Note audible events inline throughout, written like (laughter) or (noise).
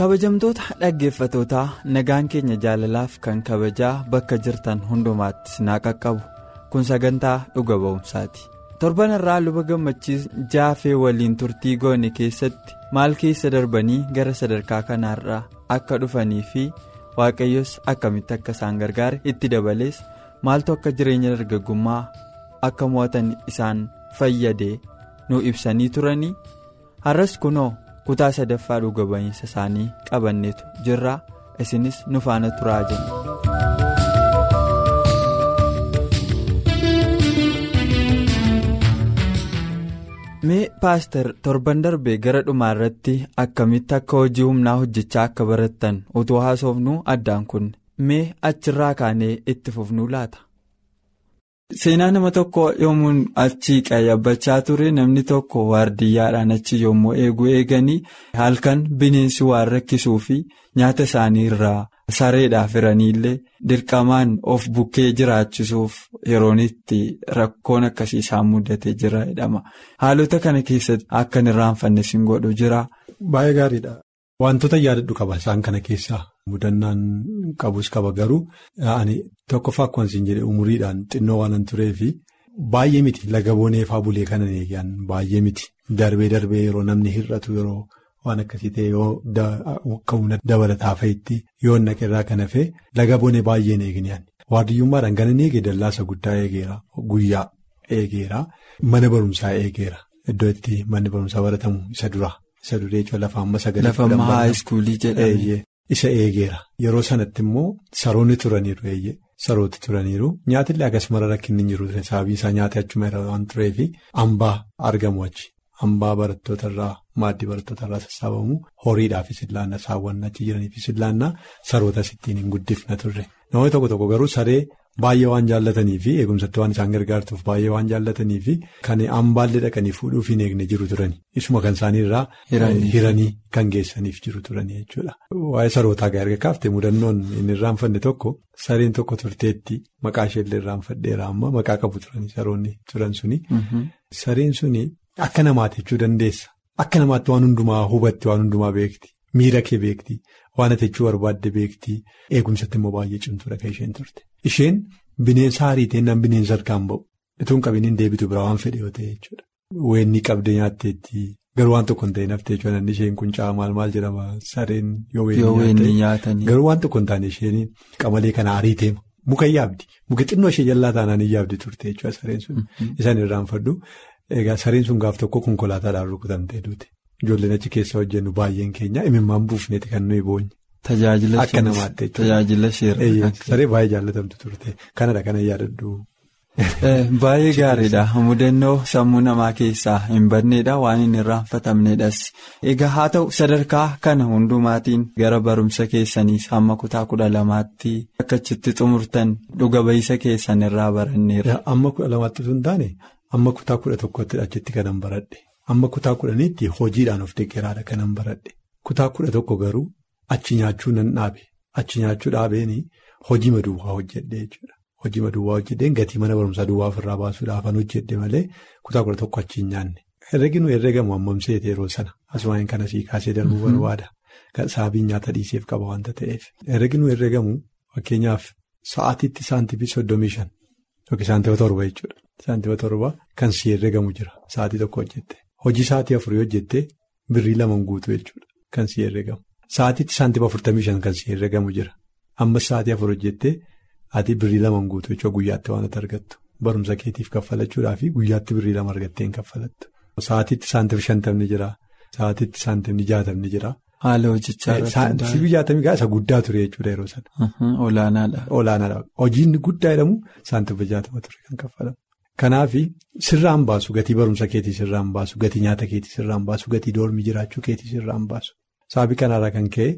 Kabajamtoota dhaggeeffatootaa nagaan keenya jaalalaaf kan kabajaa bakka jirtan hundumaatti sinaa qaqqabu kun sagantaa dhuga ba'umsaati torban irraa luba gammachiis jaafee waliin turtii goone keessatti maal keessa darbanii gara sadarkaa kanaarraa akka dhufanii fi waaqayyos akkamitti akka isaan gargaare itti dabalees maaltu akka jireenya dargaggummaa akka mo'atan isaan fayyade nu ibsanii turanii har'as kunoo. Kutaa sadaffaa dhuga ba'iinsa isaanii qabanneetu jirra isinis nu faana turaa jenna. mee paaster torban darbee gara dhumaa irratti akkamitti akka hojii humnaa hojjechaa akka barattan utuu haasofnu addaan kunne mee achirraa kaanee itti fufnuu laata. Seenaa nama tokko yommuu achi qayyabachaa ture namni tokko waardiyyaadhaan achi yommuu eeguu eeganii halkan bineensi waan rakkisuu fi nyaata isaanii irraa sareedhaaf hiraniillee dirqamaan of bukkee jiraachisuuf yeroon itti rakkoon akkasii isaan mudatee jira jedhama haalota kana keessatti akka hin irraanfanne sin godhu jira. Baay'ee gaariidha. Wantoota yaadadhu qaba isaan kana keessaa mudannaan qabus qaba garuu ani tokkoffaa akkuma isin jedhe umuriidhaan xinnoo waan turee fi baay'ee miti laga booneefaa bulee kanan eegan baay'ee miti darbee darbee yeroo namni hir'atu yeroo waan akkasii ta'e yoo akka humna dabalataa fa'itti yoo naqe irraa kan hafe laga boonee baay'een eegniyaan waardiyyummaadhaan ganan eege dallaasa guddaa eegeera guyyaa eegeera mana barumsaa eegeera iddoo itti manni barumsaa baratamu isa dura. Isa duree jechuun lafa amma sagalee. Lafa amma haayiskuulii jedhame. Isa eegeera yeroo sanatti immoo saroonni turaniiru eeyyee sarooti turaniiru. Nyaatillee akkasuma rakkinni hin jiru. Sababii isaa nyaata achuma waan tureef hambaa argamu achi hambaa barattootarraa maaddii barattootarraa sassaabamu horiidhaafis illaanna saawwan achi jiraniifis illaanna sarootas ittiin hin guddifna turre namoonni tokko tokko garuu saree. Baay'ee waan jaallatanii fi eegumsatti waan isaan gargaartuuf baay'ee waan jaallatanii fi kan hambaallee dhaqanii fuudhuuf hin eegne jiru turani. Isuma kan isaaniirraa hiranii kan geessaniif jiru turanii jechuudha. Waa'ee sarootaa erga kaaftee mudannoon inni irraanfanne tokko sareen tokko turteetti maqaa isheellee irraanfadheera amma maqaa qabu turanii saroonni turan suni. Sareen suni akka namaati jechuu dandeessa. Akka namaatti waan hundumaa hubatti waan hundumaa beekti. Miira kee beekti. Waan ati jechuu barbaadde beekti. Eegumsatti immoo baay'ee cimtuudha kan isheen turte. Isheen bineensa hariitee nan bineensa harkaan ba'u. Ituun qabiniin deebitu bira waan fedhe yoo ta'e jechuudha. Weenni qabdee nyaatteetti garuu waan tokko hin ta'in haftee jechuudha. Isheen kun maal maal jedhama sareen yoo weenni nyaatanii. Garuu waan tokko hin taane isheen qamalee kana hariitee muka yaabdi. Muka xinnoo ishee jallaa taanaan yaabdi turte jechuudha sareen sun. Isaan irraanfadhu. Egaa sareen sun gaaf tokko konkolaataadhaan rukutamtee duute. Ijoolleen achi keessa hojjennu baay'een keenya imimmaan buufneeti kan nuyi boonye. Tajaajila namaatti Tajaajila seera. Saree baay'ee jaallatamtu turte. Kanadha kana yaadadhu. (laughs) Baay'ee gaariidha. Mudannoo sammuu namaa keessaa hin badneedha. Waan hin irraanfatamneedhas. Egaa haa ta'u sadarkaa kana hundumaatiin gara barumsa keessaniis hamma kutaa kudha lamaatti akka achitti xumurtan dhuga ba'iisa keessan irraa baranneera. Amma kudha lamaatti hin taane amma kutaa kudha tokkotti achitti kanan baradhe. Amma kutaa kudhaniitti hojiidhaan of deeggaraadha kanan baradhe. Kutaa kudha tokko garuu achi nyaachuu nan dhaabe. Achi nyaachuu dhaabeen hojii maduwwaa hojjedhe jechuudha. Hojii maduwwaa hojjedheen gatii mana barumsaa duwwaa ofirraa baasuudhaafan hojjedhe malee kutaa kudha tokko achi hin nyaanne. Herregni herregamu hammamseeti yeroo sana asumaan kana sii kaasee darbuu barbaada. Sababiin nyaata dhiiseef qaba waanta ta'eef. Herregni herregamu fakkeenyaaf sa'aatiitti saantibii soddomii shan yookiin saantiba torba jechuudha. Saantiba torba kan si herregamu jira sa'aatii tokko hojjette. Hojii sa'aatii afurii hojjettee birrii lamaan guutuu jechuudha kan si herregamu. Sa'aatiitti saantiba afurtamii shan kan si herregamu jira. Ammas sa'aatii afur hojjettee ati birrii lamaan guutuu jechuudha guyyaatti waan argattu. Barumsa keetiif kaffalachuudhaa fi guyyaatti birrii lama argattee hin kaffalattu. Sa'aatiitti saantiba shantamni jira. Sa'aatiitti saantimni jaatamni jira. Haala hojjechaa irratti Sibii jaatamii isa guddaa ture jechuudha yeroo sana. Olaanaadha. Olaanaadha. Hojiin guddaa jedhamu saantima jaatama ture kan kaffalamu. Kanaaf sirraan baasu gatii barumsa keetii sirraan baasu gatii nyaata keetii sirraan baasu gatii doormii jiraachuu keetii sirraan baasu. Sababii kanarraa kan ka'e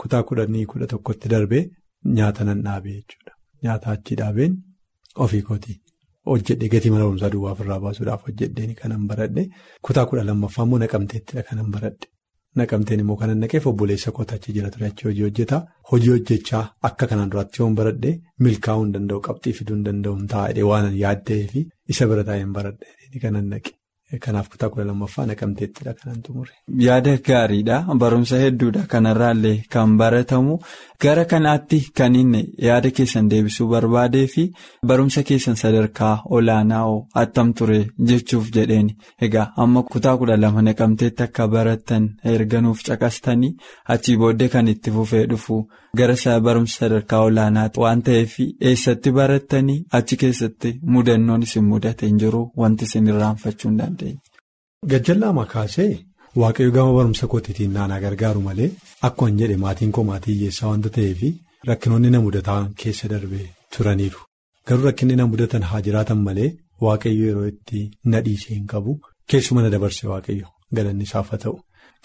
kutaa kudhanii kudha tokkotti darbee nyaata nan dhaabee jechuudha. Nyaata achi dhaabeen ofii kootii hojjedhe gatii mana barumsaa duwwaa ofirraa baasuudhaaf hojjedheen kanan baradhe kutaa kudha lammaffaa immoo naqamteettidha kanan baradhe. Naqamteen immoo kanan naqeef obboleessa kootaa achi jira ture achi hojii hojjetaa hojii hojjechaa akka kanaan duraatti yoon baradhe milkaa'uu hin danda'u qabxii fiduu hin danda'u taa'ee waan yaaddee fi isa bira taa'een baradhe kanan naqe. Kanaaf kutaa kudha lammaffaa naqamteettidha kanan xumure. Yaada gaariidha. Barumsa hedduudha. Kanarraallee kan baratamu gara kanaatti kan inni yaada keessan deebisuu barbaadee fi barumsa keessan sadarkaa olaanaa attam ture jechuuf jedheeni. Egaa amma kutaa kudha lama naqamteetti akka baratan erganuuf caqastanii achii booddee kan itti fufee dhufu gara barumsa sadarkaa olaanaatti waan ta'eef eessatti baratanii achi keessatti mudannoon isin mudate hin jiru wanti isin irraanfachuu hin dandeenye. Gajjallaa makaasee waaqayyo gama barumsa kootiitiin naanaa gargaaru malee akkuma jedhe maatiin koo maatii hiyyeessaa waanta ta'eef rakkinoonni na mudatan keessa darbee turaniiru. Garuu rakkinni na mudatan haa jiraatan malee waaqayyo yeroo itti na dhiisee hin qabu keessuma na dabarse waaqayyo galanni isaaf haa ta'u.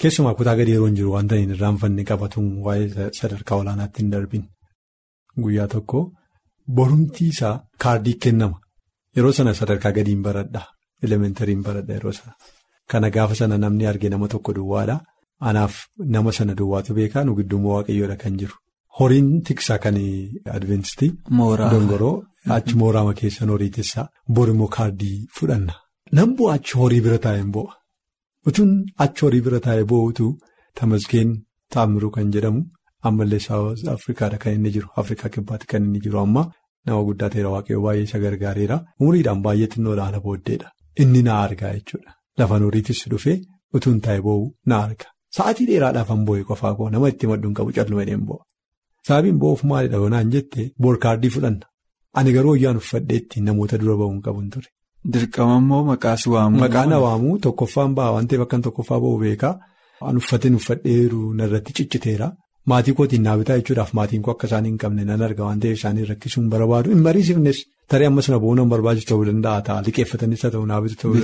Keessumaa kutaa gadi yeroo hin jiru waanta hin irraanfanne qabatuun waa'ee sadarkaa olaanaatti hin darbin. Guyyaa tokko borumtii isaa kaardii kennama. Yeroo sana sadarkaa gadiin baradha. Elementariin baradha yeroo sana. Kana gaafa sana namni arge nama tokko duwwaadha. Anaaf nama sana duwwaatu beekaa nu gidduummoo waaqayyoodha kan jiru. Horiin tiksaa kan adventistii. Dongoroo achi mooraama keessan horii tissaa borimmoo kaardii fudhanna. Nan bu'a achi horii bira taa'een bu'a. Utuun achi horii bira taa'ee bu'uutu Tamasgeen Taamiruu kan jedhamu ammallee Saawuz Afrikaadha kan inni jiru Afrikaa kibbaatti kan inni jiru amma nama guddaa ta'eera waaqayyo baay'ee isa gargaareera umriidhaan baay'ee xinnoodhaan booddeedha inni na argaa jechuudha lafan horiitis dhufee utuun taa'ee boo'u na arga sa'aatii dheeraadhaaf an boo'e qofaa koo nama itti madduun qabu calluma dheen bo'a sababiin bo'uuf maalidha yoonaan jette boorkaardii fudhanna ani garuu hoyyaan uffadheetti namoota dura ba'uun qabuun ture. Dirqama immoo maqaas waamuu. Maqaa na waamuu tokkoffaan ba'a waan ta'eef akkan tokkoffaa ba'u beekaa. Waan uffateen uffadheeru narratti cicciteera. Maatii kootiin naabitaa jechuudhaaf maatiin koo akka isaan hin qabne nan arga. Waan ta'eef isaanii rakkisuun barbaadu. Hin mariisifnes. Tarii ammas na bo'uu nan barbaachisu ta'uu danda'a. Ta'a liqeeffatanis haa ta'u naabitu ta'uu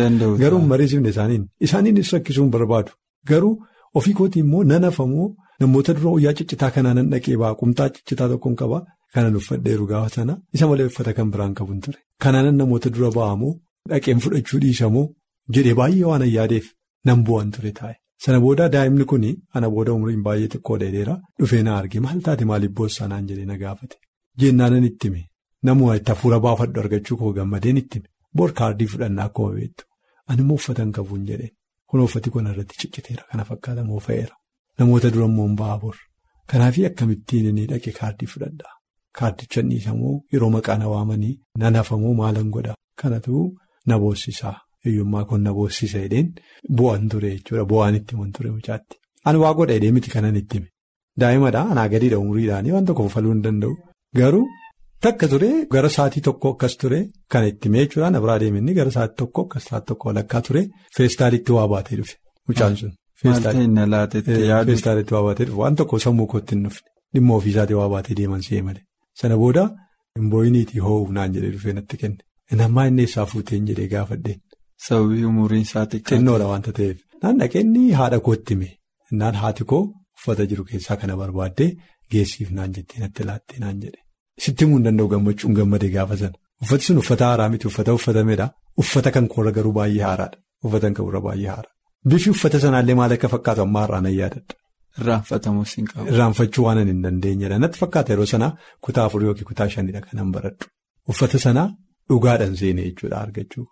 danda'a. garuu hin mariisifne isaaniin. Isaaniinis rakkisuun barbaadu. Garuu ofii kootii immoo nan hafamoo namoota dura wayyaa ciccitaa kanaa nan dhaqee ba'a. Qumxaa ciccitaa tokkoon qaba. Kanan uffadheeru gaafa sana isa malee uffata kan biraan qabuun ture. Kanaanan namoota dura ba'amoo dhaqeen fudhachuu dhiisamoo jedhee baay'ee waan ayyaadeef nan bu'an ture taa'e. Sana booda daa'imni kun ana booda umriin baay'ee xiqqoo dheedeera dhufee na arge maal taate maaliif boossaa naan jedhee na gaafate. Jennaanan itti hime namuma itti hafuura baafadhu argachuu koo gammadeen itti hime boor kaardii fudhannaa akkuma beektu ani immoo uffata hin qabuun jedheen kun uffati kun irratti cicciteera kana fakkaatamoo fa'eera namoota dura immoo hin ba'a bor kanaafii akkamittiin inni dhaqe kaardii fudhadhaa. Kaardicha dhiisamoo yeroo maqaa na waamanii nan hafamoo maalan godha kanatu na boossisaa hiyyummaa kun na boossisa jedheen bu'an ture jechuudha bu'aan itti himan ture mucaatti. Ani waa godha jedhee miti kanan itti hime daa'imadhaa anaa gadiidha umriidhaanii waan tokko faluu hin danda'u garuu takka ture gara sa'aatii tokko akkas ture kan itti himee jechuudha na biraa deeminni gara sa'aatii tokko akkas sa'aatii tokko walakkaa ture feestaalitti waa baatee dhufe mucaan sun. Feestaalitti waa baatee dhufe waan tokko sammuu kootti hin dhufne dhimma ofiisaatii waa baatee deeman si'ee malee. Sana booda himbooyiniitii hoo'u naan jedhee dhufee natti kenne. Nammaa inni eessaa fuuteen jedhee gaafadheen. Sababii umuriin isaa xiqqaa. Xinnoodha waanta ta'eef. Naan dhaqeenni haadha kootti hime. Naan haati koo uffata jiru keessaa kana barbaaddee geessiif naan jettee natti laattee naan jedhe. Sitti himuu hin danda'u gammachuun gammadee gaafa sana. Uffati sun uffata haaraa miti uffata uffatameedha. Uffata kan koorra garuu baay'ee haaraadha. Uffata kan koorra baay'ee haara. Bifi uffata sanaallee maal akka fakkaatu amma har'aan ayyaadadha. Irraanfatamus hin qabu. Irraanfachuu waan hin dandeenyedha. Natti fakkaata yeroo sanaa kutaa afur yookiin kutaa shanidha kanan baradhu. Uffata sanaa dhugaadhaan seenee jechuudha argachuu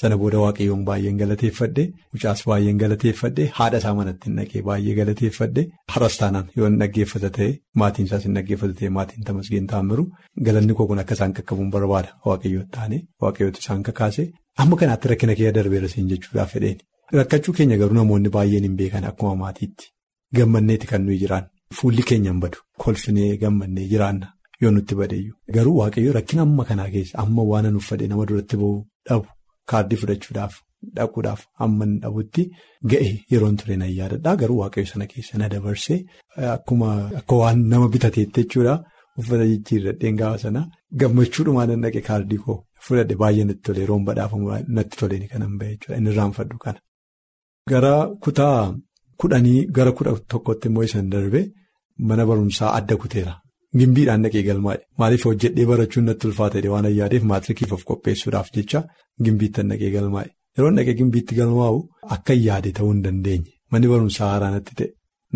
Sana booda waaqayyoon baay'een galateeffadhe mucaas baay'een galateeffadhe haadha isaa manatti hin dhaqee baay'ee galateeffadhe haras taanaan yoo hin dhaggeeffata ta'e maatiin isaas hin dhaggeeffata ta'e maatiin tamasgeen taamiru galanni koo kun akka isaan qaqqabuun barbaada waaqayyoo taane waaqayyootu isaan kakaase amma kanaatti rakkina kee darbeera siin jechuudhaaf fedheeni. Rakkachuu keenya garuu namoonni baay'een hin beekan akkuma maatiitti. Gammanneeti kan nuyi jiraan fuulli keenya hin badu. Kolfinee gammannee jiraanna. Yoo nutti badeeyyu. Garuu waaqayyo rakkina amma kanaa keessa amma waan an uffadhe nama duratti ba'uu dhabu kaardii fudhachuudhaaf dhaquudhaaf amma dhabutti ga'e yeroon ture na yaadadha. Garuu waaqayyo sana keessa na dabarsee akkuma akka waan nama bitateetti jechuudha. Uffata jijjiirradheen gaafa sana gammachuudhumaan nan dhaqe kaardii koo. Fudhadhe baay'ee natti tole yeroon badhaafamu natti toleen kanan bahe jechuudha. Inni irraanfadhu kana. Gara kutaa kudhanii gara kudha tokkotti immoo isaan darbe mana barumsaa adda kuteera. Gimbiidhaan dhaqee galmaa'e maaliif hojjedhee barachuun natti ulfaatedha waan ayyaadeef maatirikiif of qopheessuudhaaf jecha gimbiittan dhaqee galmaa'e. Yeroon dhaqee gimbiitti galmaa'u akka yaade ta'uu hin dandeenye. Manni barumsaa haaraa natti ta'e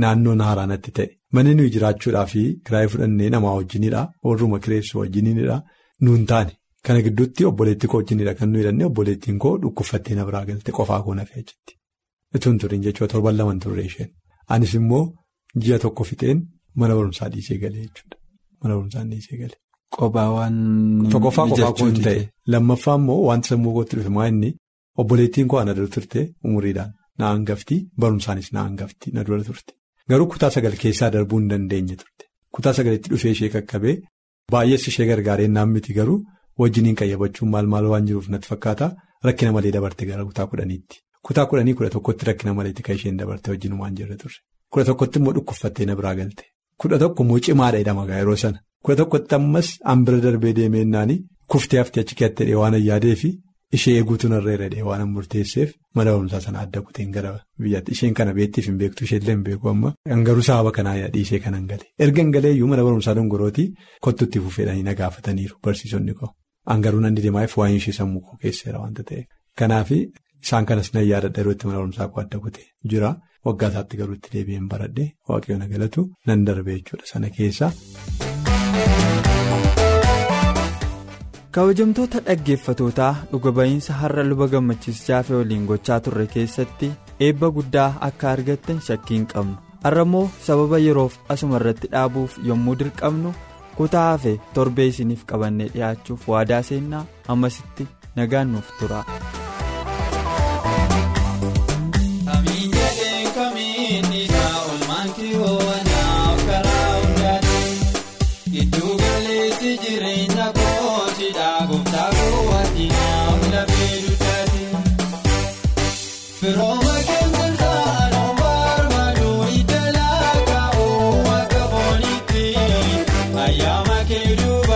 naannoon haaraa natti ta'e. Manni nuyi jiraachuudhaaf kiraayii fudhannee namaa wajjinidha warruma kireessu wajjinidha nuun taane. Kana gidduutti obboleetti koo wajjinidha kan nuyi hidhannee obboleettiin koo dhukkufattee na biraa galte qofaa koo nafee achitti. Ituun turiin jechuudha torban laman turre isheen anis immoo ji'a tokko fixeen mana barumsaa dhiisee galee jechuudha mana barumsaa dhiisee galee. Qophaa waan. Tokkoffaa qophaa koo hin ta'e lammaffaa immoo wanti sammuu kootti dhufe maa inni obboleettiin koo ana dura turte umuriidhaan na hangafti barumsaanis na hangafti na dura turte garuu kutaa sagal keessaa darbuu hin dandeenye turte kutaa sagaletti dhufee ishee qaqqabee baay'ees ishee gargaaree naan miti garuu wajjiniin qayyabachuun maal maal waan jiruuf natti fakkaata rakkina malee dabarte gara kutaa kudhaniitti. Kutaa kudhanii kudha tokkotti rakkina maleetti kan isheen dabarte wajjinumaan jirre turre. Kudha tokkotti immoo dhukkufattee na biraa galte. Kudha tokko immoo cimaadha jedhama yeroo sana. Kudha tokkotti ammas an bira darbee deemeennaani kuftee haftee achi keessatti waan ayyaadee fi ishee eeguutu narra irra waan an murteesseef mana barumsaa sana adda kuteen gara biyyaatti. Isheen kana beektiif hin beektu isheellee hin beeku amma. Garuu sababa kanaa dhiisee kanan gale. Erga hin galeeyyuu mana barumsaa dongorootii kottutti fufeedhanii na gaafataniiru barsiisonni koo. An garuu nan dideemaaf waa'ee ishee sammuu koo keesseera waanta ta'eef. Kanaaf. Isaan kanas nan yaadadha yeroo itti mana barumsaa koo adda kutee jira waggaa isaatti garuu itti deebi'een baradhee waaqayyoon galatu nan darbe jechuudha sana keessa. kabajamtoota dhaggeeffatootaa dhuga ba'iinsa har'a luba gammachiis jaafee waliin gochaa turre keessatti eebba guddaa akka argattan shakkii hin qabnu har'a immoo sababa yeroof asuma irratti dhaabuuf yommuu dirqamnu kutaa hafe torbee isiniif qabannee dhiyaachuuf waadaa seennaa ammasitti nagaan nuuf tura. Kun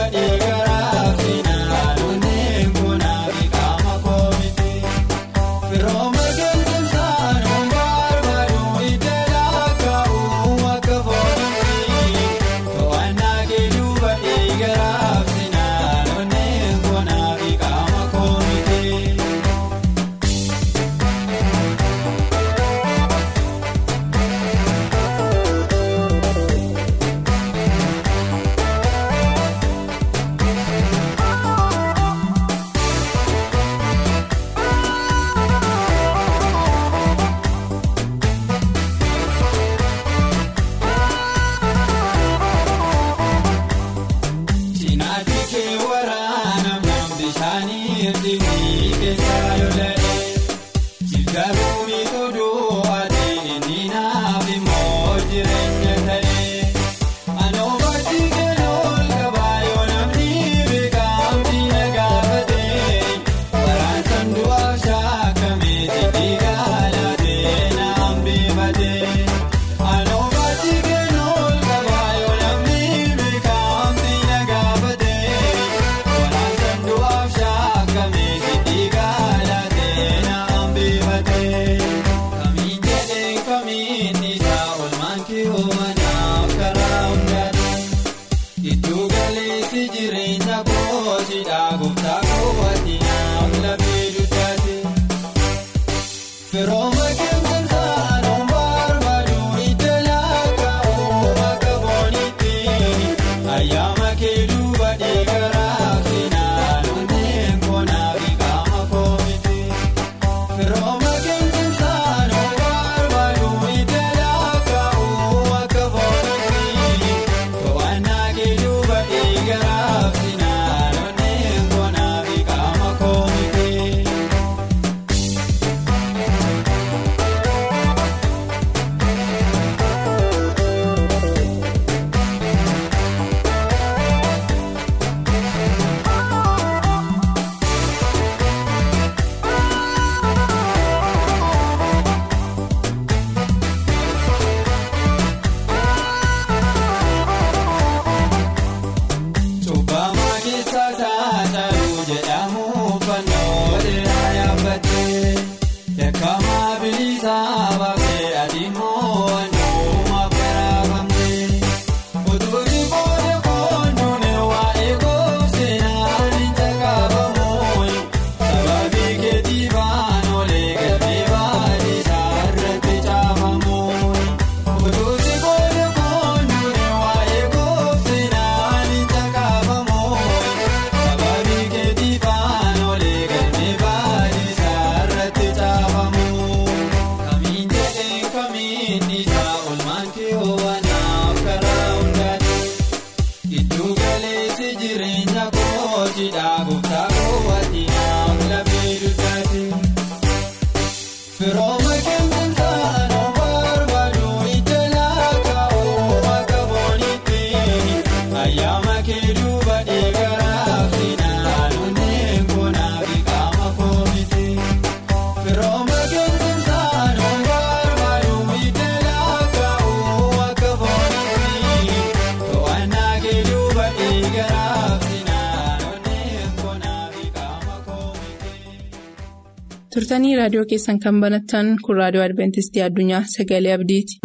turtanii raadiyoo keessan kan banattan kun raadiyoo adventistii addunyaa sagalee abdiiti.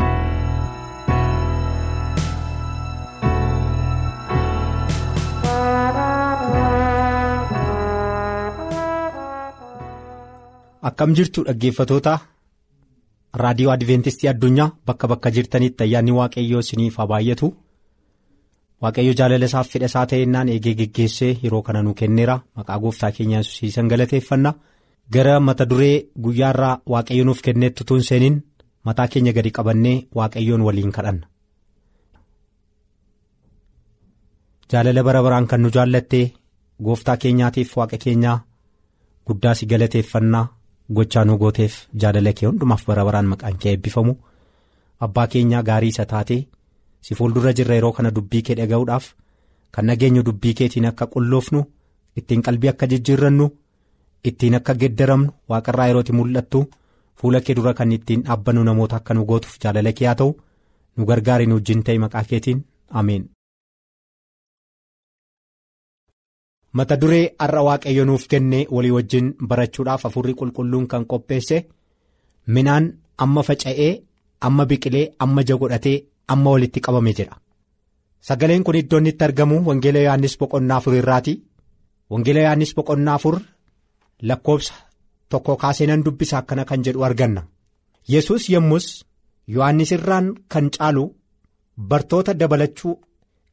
akkam jirtu dhaggeeffatoota raadiyoo adventistii addunyaa bakka bakka jirtanitti ayyaanni waaqayyoo isiniif haa baay'atu waaqayyo jaalala isaaf fedha isaa ta'ennaan eegee geggeessee yeroo kana nu kenneera. Maqaa gooftaa keenya yesuusiin galateeffanna gara mata duree guyyaarraa waaqayyo nuuf kenneetti tun seeniin mataa keenya gadi qabannee waaqayyoon waliin kadhanna. jaalala bara baraan kan nu jaallattee gooftaa keenyaatiif waaqa keenyaa guddaa si galateeffannaa. gochaa nu gooteef jaalala kee hundumaaf bara baraan maqaan kee eebbifamu abbaa keenyaa gaarii isa taatee si fuuldura jirra yeroo kana dubbii kee dhaga'uudhaaf kan nageenyu dubbii keetiin akka qulloofnu ittiin qalbii akka jijjiirrannu ittiin akka geddaramnu waaqarraa yerootti mul'attu fuula kee dura kan ittiin dhaabbannu namoota akka nu gootuuf jaalala kee haa ta'u nu gargaari nu wajjin ta'e maqaa keetiin ameen. mata duree har'a waaqayyo nuuf kenne walii wajjin barachuudhaaf hafuurri qulqulluun kan qopheesse minaan amma faca'ee amma biqilee amma ija godhatee amma walitti qabame jedha sagaleen kun iddoo inni itti argamu wangeela yohannis boqonnaa afur irraati wangeela yohannis boqonnaa afur lakkoobsa tokko kaasee nan dubbisa akkana kan jedhu arganna. Yesus yommus yohannis irraan kan caalu bartoota dabalachuu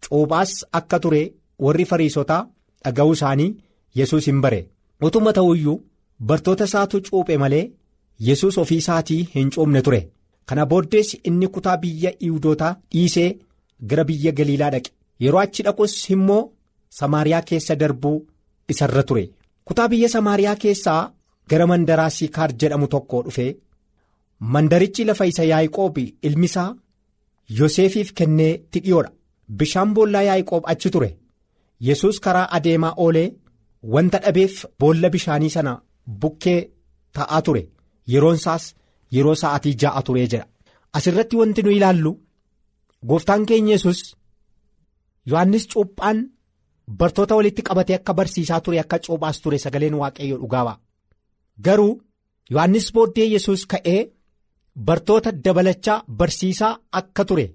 cuuphaas akka ture warri fariisotaa. dhaga'uu isaanii yesus hin bare. Utuma ta'uyyuu bartoota isaatu cuuphe malee yesus ofii isaatii hin cuumne ture. Kana booddees inni kutaa biyya iwdootaa dhiisee gara biyya galiilaa dhaqe. Yeroo achi dhaqus immoo samaariyaa keessa darbuu isarra ture kutaa biyya samaariyaa keessaa gara mandaraa siikaar jedhamu tokko dhufe mandarichi lafa isa yaa'iqoob ilmi isaa yoseefiif kennee tidhiyoodha bishaan boollaa yaa'iqoob achi ture. yesus karaa adeemaa oolee wanta dhabeef boolla bishaanii sana bukkee ta'aa ture. Yeroon isaas yeroo sa'aatii ja'a turee jedha. Asirratti wanti nu ilaallu gooftaan keenya yesus yohannis cuuphaan bartoota walitti qabatee akka barsiisaa ture akka cuuphaas ture sagaleen waaqayyo dhugaawaa garuu yohannis booddee yesus ka'ee bartoota dabalachaa barsiisaa akka ture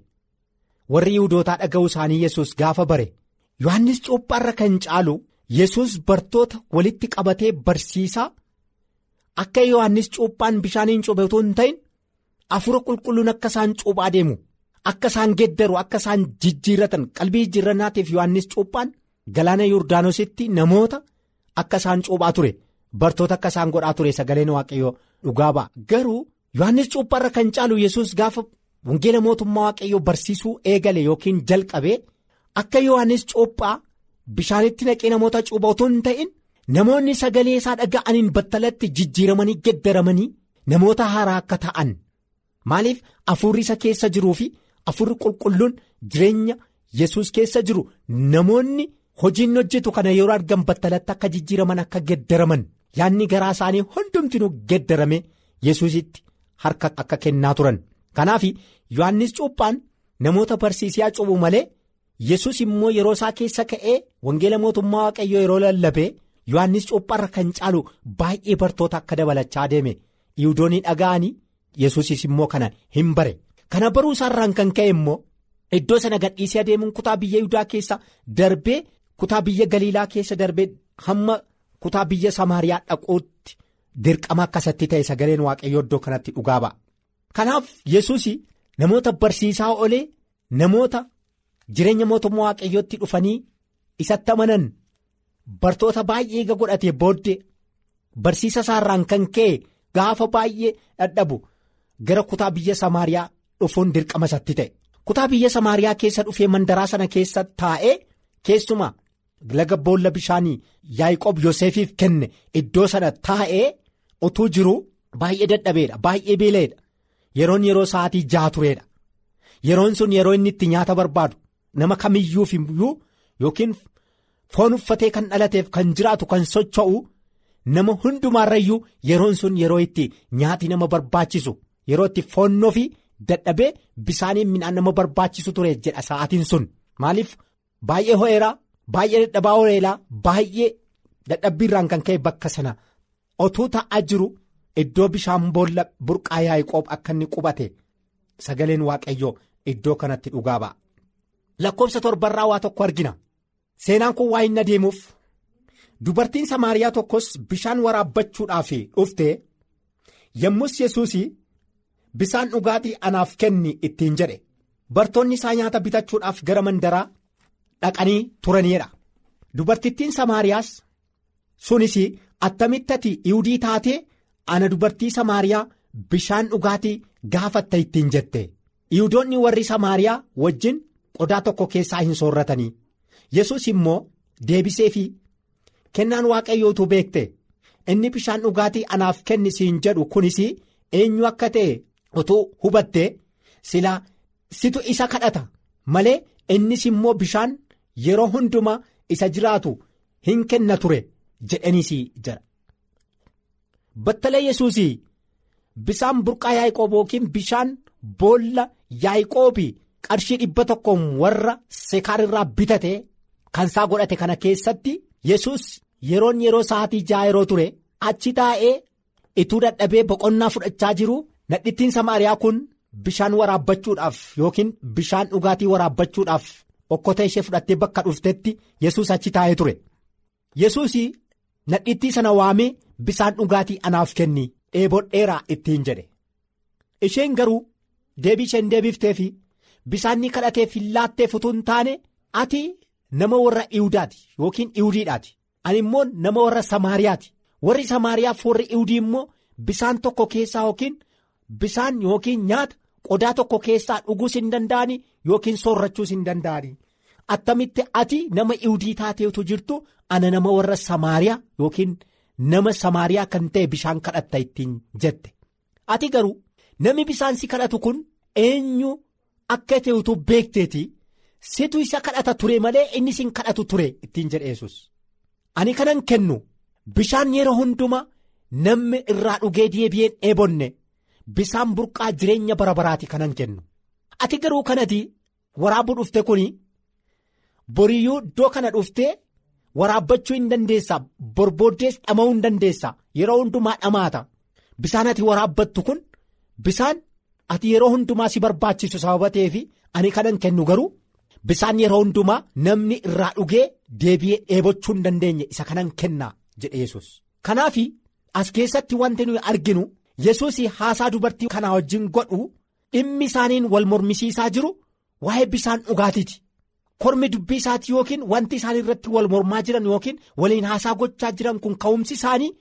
warri yiwudootaa dhaga'uu isaanii yesus gaafa bare. yohannis cuuphaarra kan caalu yesus bartoota walitti qabatee barsiisaa akka yohannis cuuphaan bishaaniin cuuphe utuu hin ta'in afura qulqulluun akka isaan cuuphaa deemu akka isaan geddaru akka isaan jijjiirratan qalbii jijjiirrannaatiif yohannis cuuphaan galaana yordaanositti namoota akka isaan cuuphaa ture bartoota akka isaan godhaa ture sagaleen waaqayyoo dhugaa ba'a. Garuu yohannis cuuphaarra kan caalu yesus gaafa wangeela mootummaa waaqayyoo barsiisuu eegale yookiin jalqabe. Akka yohannis cuuphaa bishaanitti naqee namoota cuupha otoo hin ta'in namoonni sagalee isaa dhaga'aniin battalatti jijjiiramanii geddaramanii namoota haaraa akka ta'an. Maaliif? Afurri isa keessa jiruu fi afurri qulqulluun jireenya yesus keessa jiru. Namoonni hojiin hojjetu kana yeroo argan battalatti akka jijjiiraman akka geddaraman yaadni garaa isaanii hundumtinuu geddarame yesusitti harka akka kennaa turan kanaaf yohannis cuuphaan namoota barsiisaa cuuphu malee. yesus immoo yeroo isaa keessa ka'ee wangeela mootummaa waaqayyoo yeroo lallabe yohannis cuuphaarra kan caalu baay'ee bartoota akka dabalachaa deeme yihudoonni dhaga'anii yesusis immoo kana hin bare kana baruu isaarraan kan ka'e immoo iddoo sana gadhiisee adeemuun kutaa biyya yihudaa keessa darbee kutaa biyya galiilaa keessa darbee hamma kutaa biyya samaariyaa dhaquutti dirqama akkasatti ta'e sagaleen waaqayyoo iddoo kanatti dhugaa ba'a kanaaf yesus namoota barsiisaa olee namoota. jireenya mootummaa waaqayyootti dhufanii isatti amanan bartoota baay'ee eega godhatee booddee barsiisa isaarraan kan ka'e gaafa baay'ee dhadhabu gara kutaa biyya samaariyaa dhufuun dirqama isatti ta'e kutaa biyya samaariyaa keessa dhufee mandaraa sana keessa taa'ee keessumaa laga boolla bishaanii yaa'iqoob yoseefiif kenne iddoo sana taa'ee utuu jiru baay'ee dadhabeedha baay'ee beela'eedha yeroon yeroo sa'aatii ja'a tureedha. Yeroon sun yeroo inni itti nyaata barbaadu. nama kamiyyuuf iyyuu yookiin foon uffatee kan dhalateef kan jiraatu kan socho'u nama hundumaarrayyuu yeroon sun yeroo itti nyaati nama barbaachisu yeroo itti foonnoo fi dadhabee bisaaniin midhaan nama barbaachisu ture jedha sa'aatiin sun. Maaliif? Baay'ee ho'eeraa baay'ee dadhabaa ho'eeraa baay'ee dadhabbiirraan kan ka'e bakka sana. Otuu ta'aa jiru iddoo bishaan boolla burqaa yaa'qoob akka inni qubate sagaleen waaqayyoo iddoo kanatti dhugaa ba'a. lakkoofsa torbarraa waa tokko argina. Seenaan kun waa hin adeemuuf dubartiin samaariyaa tokkos bishaan waraabbachuudhaaf dhufte yommus yesuus bishaan dhugaatii anaaf kenni? ittiin jedhe. Bartoonni isaa nyaata bitachuudhaaf gara mandaraa dhaqanii turaniidha dubartittiin samaariyaas sunis attamitti ati yihudii taatee ana dubartii samaariyaa bishaan dhugaatii gaafatta ittiin jette. Yihudoonni warri samaariyaa wajjin. qodaa tokko keessaa hin soorratanii. Yesus immoo deebisee fi kennaan waaqayyootu beekte. Inni bishaan dhugaatii anaaf kenni siin jedhu kunis eenyu akka ta'e utuu hubatte silaa situ isa kadhata. Malee innis immoo bishaan yeroo hundumaa isa jiraatu hin kenna ture jedhaniis jira. battala yesus bishaan burqaa yaa'qoob yookiin bishaan boolla yaa'qoobi. qarshii dhibba tokkoon warra sekaar irraa bitate kan isaa godhate kana keessatti yesus yeroon yeroo sa'aatii ja'a yeroo ture achi taa'ee ituu dadhabee boqonnaa fudhachaa jiru nadhittiin samaariyaa kun bishaan waraabbachuudhaaf yookiin bishaan dhugaatii waraabbachuudhaaf okkotee ishee fudhattee bakka dhuftetti yesus achi taa'ee ture. Yesus nadhittii sana waamee bishaan dhugaatii anaaf kenni dheebodheeraa ittiin jedhe. Isheen garuu deebii isheen deebifteefi. bishaan ni kadhateef hin laatteef utuu hin taane ati nama warra iwudaati yookiin iwudiidhaati ani immoo nama warra samaariyaati. Warri samaariyaaf warri iwudii immoo bishaan tokko keessaa yookiin bishaan yookiin nyaata qodaa tokko keessaa dhuguus hin danda'ani yookiin soorrachuus hin danda'ani attamitti ati nama iwudii taateetu jirtu ana nama warra samaariyaa yookiin nama samaariyaa kan ta'e bishaan kadhatta ittiin jette. Ati garuu namni bishaan si kadhatu kun eenyu. Akka ta'e utuu beekteeti situ isa kadhata ture malee inni sin kadhatu ture ittiin jedhe yesus ani kanan kennu bishaan yeroo hundumaa namni irraa dhugee deebi'een dheebonne bishaan burqaa jireenya bara baraati kanan kennu ati garuu kanati waraabuu dhufte kun boriyyuu iddoo kana dhuftee waraabbachuu hin dandeessa borbooddees dhama'uu hin dandeessa yeroo hundumaa dhamaata bishaan ati waraabbattu kun bishaan. ati yeroo hundumaa si barbaachisu sababa ta'eef ani kanan kennu garuu bishaan yeroo hundumaa namni irraa dhugee deebi'ee dheebochuu hin dandeenye isa kanan kennaa jedhe yesus kanaaf as keessatti wanti nuyi arginu yesus haasaa dubartii kanaa wajjin godhu dhimmi isaaniin wal mormisiisaa jiru waa'ee bishaan dhugaatiiti kormi dubbii isaati yookiin wanti isaan irratti wal mormaa jiran yookiin waliin haasaa gochaa jiran kun ka'umsi isaanii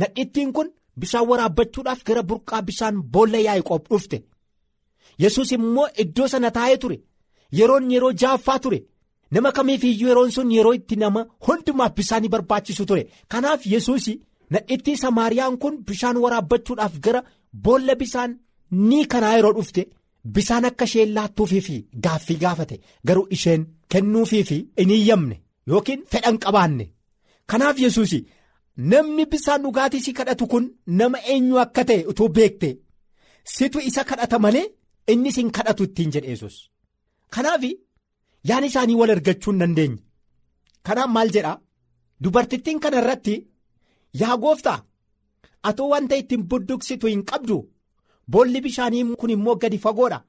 nadhittiin kun. Bishaan waraabbachuudhaaf gara burqaa bishaan boolla yaa'qoob dhufte. Yesus immoo iddoo sana taa'ee ture yeroon yeroo jaaffaa ture. Nama kamiifiyyuu yeroon sun yeroo itti nama hundumaaf bishaan barbaachisu ture. Kanaaf yesus nadhittii samaariyaan kun bishaan waraabbachuudhaaf gara boolla bishaan ni kanaa yeroo dhufte bishaan akka isheen laattuufiifi gaaffii gaafate garuu isheen kennuufiifi hin iyyamne yookiin fedhan qabaanne kanaaf yesus. Namni bishaan dhugaatii si kadhatu kun nama eenyu akka ta'e utuu beekte situ isa kadhata malee inni sin kadhatu ittiin jedhe yesus Kanaaf yaan isaanii wal argachuu hin dandeenye. Kanaaf maal jedhaa dubartittiin kana irratti yaa gooftaa atoo wanta ittiin budduqsitu hin qabdu boolli bishaanii kun immoo gadi fagoodha.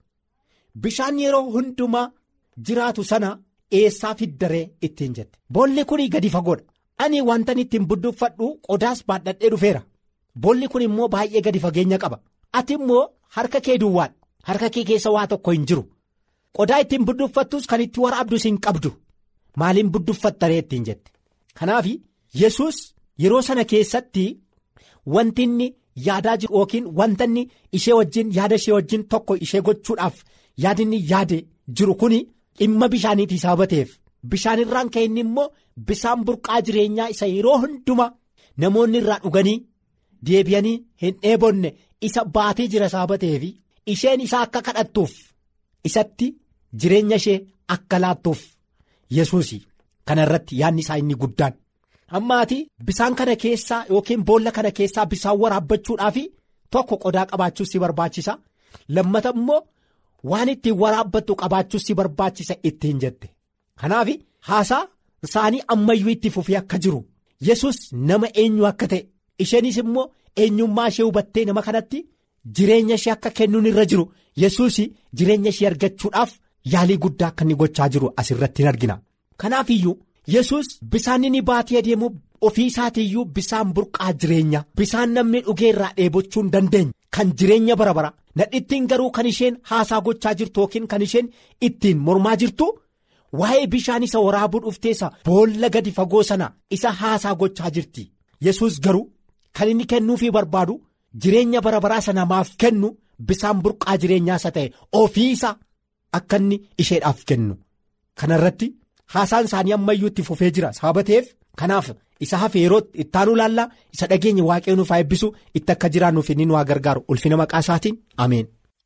Bishaan yeroo hundumaa jiraatu sana eessaa fiddaree ittiin jette? Boolli kun gadi fagoodha. ani wantan ittiin budduuffadhu qodaas baadhadhee dhufeera. Boolli kun immoo baay'ee gadi fageenya qaba. Ati immoo harka kee duwwaadha. Harka kee keessa waa tokko hin jiru. Qodaa ittiin budduuffattus kan itti waraabdus hin qabdu. Maaliin budduuffattaree ittiin jette? Kanaaf yesus yeroo sana keessatti wanti inni yaadaa jiru yookiin wanta inni ishee wajjin yaada ishee wajjin tokko ishee gochuudhaaf yaadinni yaade jiru kun dhimma bishaaniitii sababa ta'eef. Bishaan irraan ka'e inni immoo bishaan burqaa jireenyaa isa yeroo hundumaa namoonni irraa dhuganii deebi'anii hin dheebonne isa baatee jira sababa ta'eef isheen isaa akka kadhattuuf isatti jireenya ishee akka laattuuf yesuus kana irratti yaadni isaa inni guddaan. Ammaati bishaan kana keessaa yookiin boolla kana keessaa bishaan waraabbachuudhaaf tokko qodaa qabaachuus si barbaachisa lammata immoo waan ittiin waraabbattu qabaachuus si barbaachisa ittiin jette. Kanaaf haasaa isaanii ammayyuu itti fufee akka jiru yesus nama eenyu akka ta'e isheenis immoo eenyummaa ishee hubattee nama kanatti jireenya ishee akka kennuun irra jiru yesus jireenya ishee argachuudhaaf yaalii guddaa akka inni gochaa jiru asirratti hin argina. kanaaf iyyuu yesus bisaan inni baatee adeemu ofii isaatiiyyuu bisaan burqaa jireenya. Bisaan namni dhugee irraa dheebochuu hin dandeenye kan jireenya bara bara. Nadhittiin garuu kan isheen haasaa gochaa jirtu yookiin kan isheen ittiin mormaa jirtu. waa'ee bishaan isa waraabuu dhufteessa boolla gadi fagoo sana isa haasaa gochaa jirti. Yesus garuu kan inni kennuufii barbaadu jireenya bara baraa sana namaaf kennu bisaan burqaa jireenyaa isa ta'e ofii isa akka inni isheedhaaf kennu. Kanarratti haasaan isaanii ammayyuu itti fufee jira. Sababa ta'eef kanaaf isa hafe yeroo ittaanuu laallaa isa dhageenya waaqayyoon nuuf haa eebbisu itti akka jiraannuuf inni nu haa gargaaru. Ulfina maqaa isaatiin. Ameen.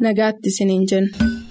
Nagaatti isiniin jenna.